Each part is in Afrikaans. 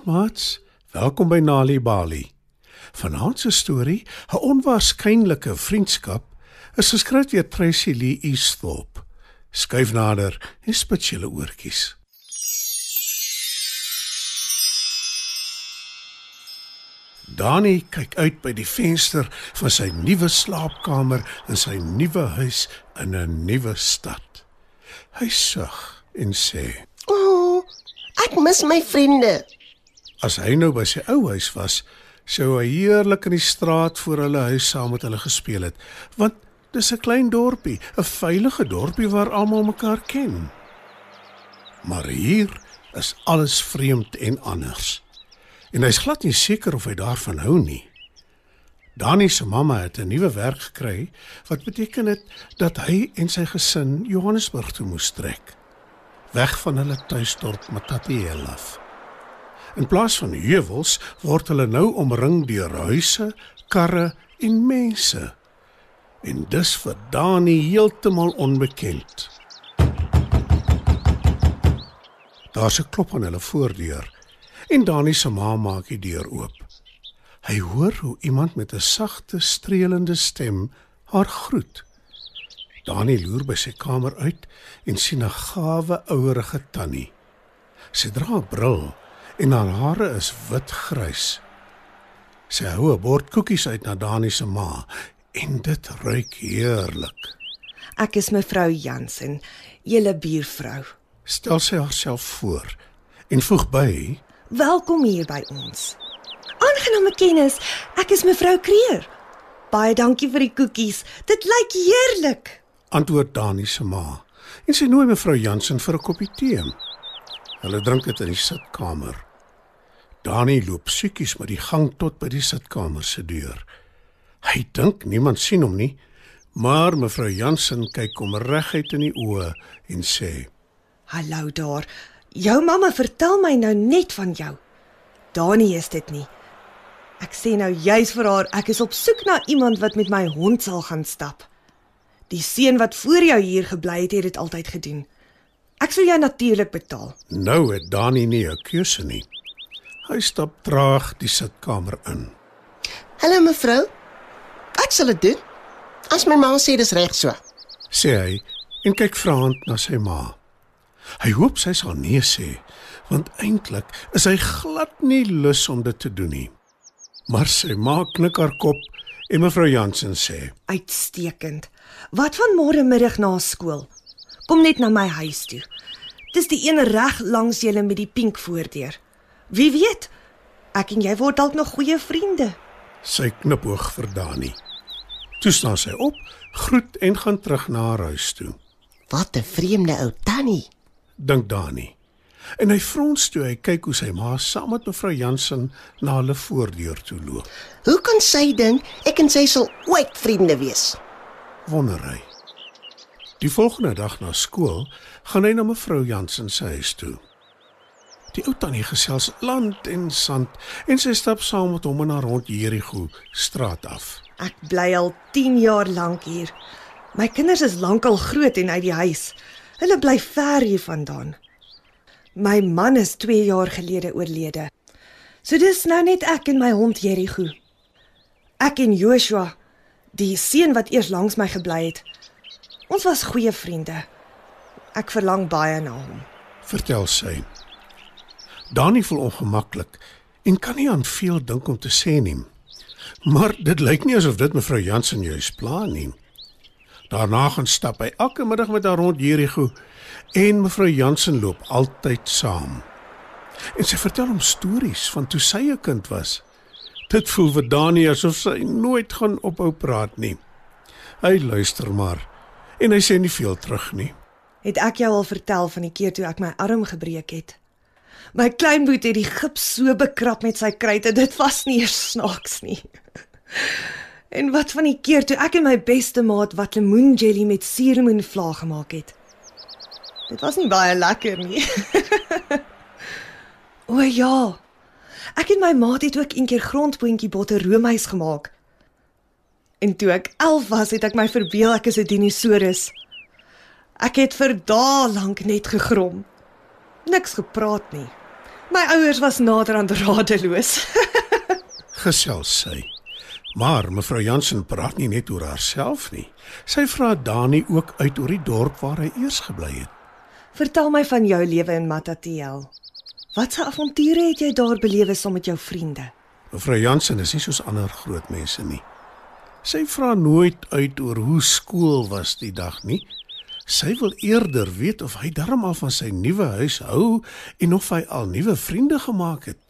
Goeienaand, maats. Welkom by Nali Bali. Vanaand se storie, 'n onwaarskynlike vriendskap, is geskryf deur Tracy Lee Easthorpe. Skuif nader en spit julle oortjies. Dani kyk uit by die venster van sy nuwe slaapkamer in sy nuwe huis in 'n nuwe stad. Hy sug en sê: O, oh, ek mis my vriende. As hy nou by sy ou huis was, sou hy heerlik in die straat voor hulle huis saam met hulle gespeel het, want dis 'n klein dorpie, 'n veilige dorpie waar almal mekaar ken. Maar hier is alles vreemd en anders. En hy's glad nie seker of hy daarvan hou nie. Dani se mamma het 'n nuwe werk gekry wat beteken het dat hy en sy gesin Johannesburg toe moes trek. Weg van hulle tuisdorp Matatiele af. In plaas van heuwels word hulle nou omring deur huise, karre en mense. En dis vir Dani heeltemal onbekend. Daar's 'n klop aan hulle voordeur en Dani se ma maak die deur oop. Hy hoor hoe iemand met 'n sagte, streelende stem haar groet. Dani loer by sy kamer uit en sien 'n gawe ouerige tannie. Sy dra 'n bril en haar hare is witgrys. Sy hou 'n bord koekies uit na Dani se ma en dit ruik heerlik. Ek is mevrou Jansen, julle buurvrou. Stel sy haarself voor en voeg by: Welkom hier by ons. Aangename kennis. Ek is mevrou Kreer. Baie dankie vir die koekies. Dit lyk heerlik. antwoord Dani se ma. En sy nooi mevrou Jansen vir 'n koppie tee. Hulle drink dit in die sitkamer. Dani loop siekies met die gang tot by die sitkamer se deur. Hy dink niemand sien hom nie, maar mevrou Jansen kyk hom reguit in die oë en sê: Hallo daar. Jou mamma vertel my nou net van jou. Dani is dit nie. Ek sê nou juis vir haar ek is op soek na iemand wat met my hond sal gaan stap. Die seun wat voor jou hier gebly het, het dit altyd gedoen. Ek sal jou natuurlik betaal. "Nou het Dani nie 'n keuse nie." Hy stap traag die sitkamer in. Hallo mevrou. Ek sal dit doen. As my ma sê dis reg so. sê hy en kyk vraend na sy ma. Hy hoop sy sal nee sê, want eintlik is hy glad nie lus om dit te doen nie. Maar sy ma knik haar kop en mevrou Jansen sê: Uitstekend. Wat van môre middag na skool? Kom net na my huis toe. Dis die een reg langs julle met die pink voordeur. Wie weet? Ek en jy word dalk nog goeie vriende. Sy knipoog vir Dani. Toe staan sy op, groet en gaan terug na haar huis toe. Wat 'n vreemde ou tannie. Dink Dani. En hy frons toe hy kyk hoe sy ma saam met mevrou Jansen na hulle voordeur toe loop. Hoe kan sy dink ek en sy sal ooit vriende wees? Wonder hy. Die volgende dag na skool gaan hy na mevrou Jansen se huis toe. Die ou tannie gesels land en sand en sy stap saam met hom in haar rond Jerigo straat af. Ek bly al 10 jaar lank hier. My kinders is lankal groot en uit die huis. Hulle bly ver hiervandaan. My man is 2 jaar gelede oorlede. So dis nou net ek en my hond Jerigo. Ek en Joshua, die seun wat eers langs my gebly het. Ons was goeie vriende. Ek verlang baie na hom. Vertel sy. Dani voel ongemaklik en kan nie aan veel dink om te sê nie. Maar dit lyk nie asof dit mevrou Jansen juis plan nie. Daarna gaan stap hy elke middag met haar rond Jerigo en mevrou Jansen loop altyd saam. En sy vertel hom stories van toe sy 'n kind was. Dit voel vir Dani asof sy nooit gaan ophou praat nie. Hy luister maar en hy sê nie veel terug nie. Het ek jou al vertel van die keer toe ek my arm gebreek het? My kleinboet het die gips so bekrap met sy kruit en dit was nie eers snaaks nie. En wat van die keer toe ek en my beste maat wat lemoenjelly met suurlemoenvla gemaak het? Dit was nie baie lekker nie. o ja. Ek en my maat het ook eendag grondboontjie botter roomys gemaak. En toe ek 11 was, het ek my verbeel ek is 'n dinosourus. Ek het vir dae lank net gegrom. Niks gepraat nie. My ouers was naderhand radeloos. Gesels sy. Maar mevrou Jansen praat nie net oor haarself nie. Sy vra Dani ook uit oor die dorp waar hy eers gebly het. Vertel my van jou lewe in Matatiel. Watse avonture het jy daar belewe saam met jou vriende? Mevrou Jansen is nie soos ander groot mense nie. Sy vra nooit uit oor hoe skool was die dag nie. Sy wil eerder weet of hy darm al van sy nuwe huis hou en of hy al nuwe vriende gemaak het.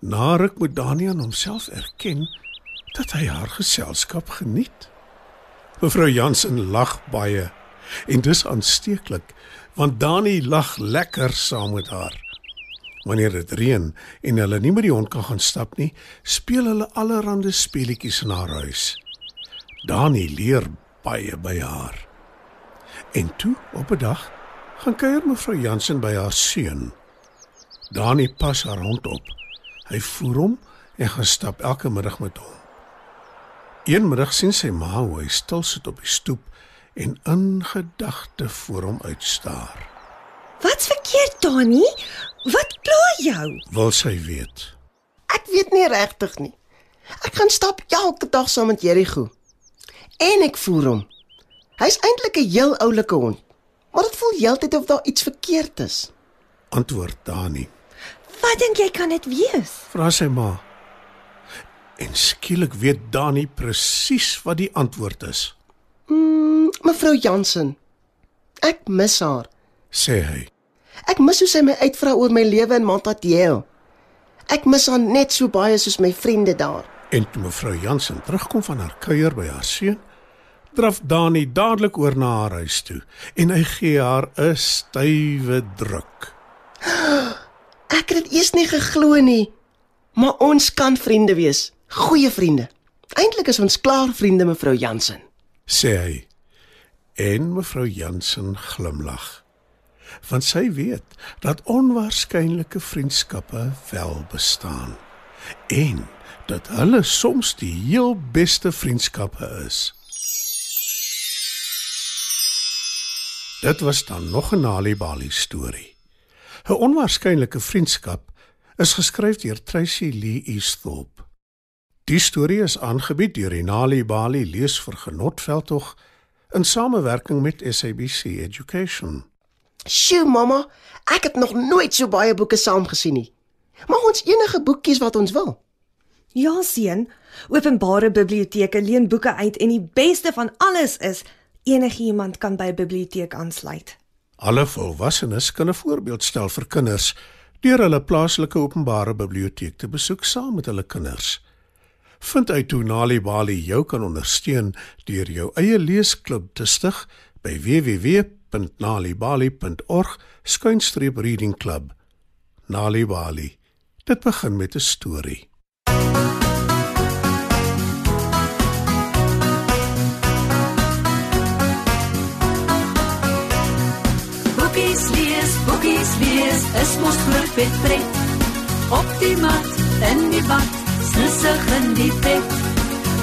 Na ruk moet Daniel homself erken dat hy haar geselskap geniet. Mevrou Jansen lag baie en dis aansteeklik want Dani lag lekker saam met haar. Wanneer dit reën en hulle nie met die hond kan gaan stap nie, speel hulle allerlei speletjies in haar huis. Dani leer baie by haar. En toe op 'n dag gaan kuier mevrou Jansen by haar seun. Dani pas haar hond op. Hy voer hom en gaan stap elke middag met hom. Een middag sien sy ma hoe hy stil sit op die stoep en in gedagte voor hom uitstaar. Dani? Wat pla jou? Wil sy weet? Ek weet nie regtig nie. Ek gaan stap elke dag saam met Jerigo. En ek voer hom. Hy's eintlik 'n heel oulike hond, maar dit voel heeltyd of daar iets verkeerd is. Antwoord Dani. Wat dink jy kan dit wees? Vra sy ma. En skielik weet Dani presies wat die antwoord is, Mm, mevrou Jansen. Ek mis haar. sê hy. Ek mis hoe sy my uitvra oor my lewe in Montatjeel. Ek mis haar net so baie soos my vriende daar. En toe mevrou Jansen terugkom van haar kuier by haar seun, draf Dani dadelik oor na haar huis toe en hy gee haar 'n stywe druk. Ek het dit eers nie geglo nie. Maar ons kan vriende wees. Goeie vriende. Eintlik is ons klaar vriende, mevrou Jansen. sê hy. En mevrou Jansen glimlag. Want sy weet dat onwaarskynlike vriendskappe wel bestaan en dat hulle soms die heel beste vriendskappe is. Dit was dan nog 'n Nali Bali storie. 'n Onwaarskynlike vriendskap is geskryf deur Tracy Lee Easthorpe. Die storie is aangebied deur die Nali Bali leesvergenotveld in samewerking met SABC Education. Sjoe, mamma, ek het nog nooit so baie boeke saam gesien nie. Mag ons enige boek kies wat ons wil? Ja, seun. Openbare biblioteke leen boeke uit en die beste van alles is enigiemand kan by 'n biblioteek aansluit. Alle volwassenes kan 'n voorbeeld stel vir kinders deur hulle plaaslike openbare biblioteek te besoek saam met hulle kinders. Vind uit hoe Nali Bali jou kan ondersteun deur jou eie leesklub te stig by www.nalibali.org/reading club. Nali Bali. Dit begin met 'n storie. Boekies lees, boekies lees, is mos groot vet pret. Op die mat, in die bad, snusig in die bed.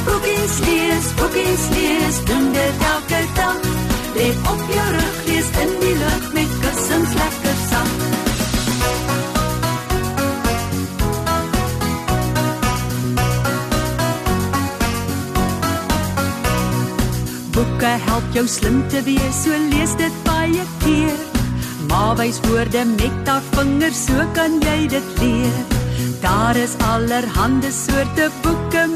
Boekies lees, boekies lees, doen dit elke dag. Lê op jou rug, lees in die lug met kussings lekker sag. Boeke help jou slim te wees, so lees dit baie keer. Maar wys woorde met haar vingers, so kan jy dit leer. Daar is allerhande soorte boeke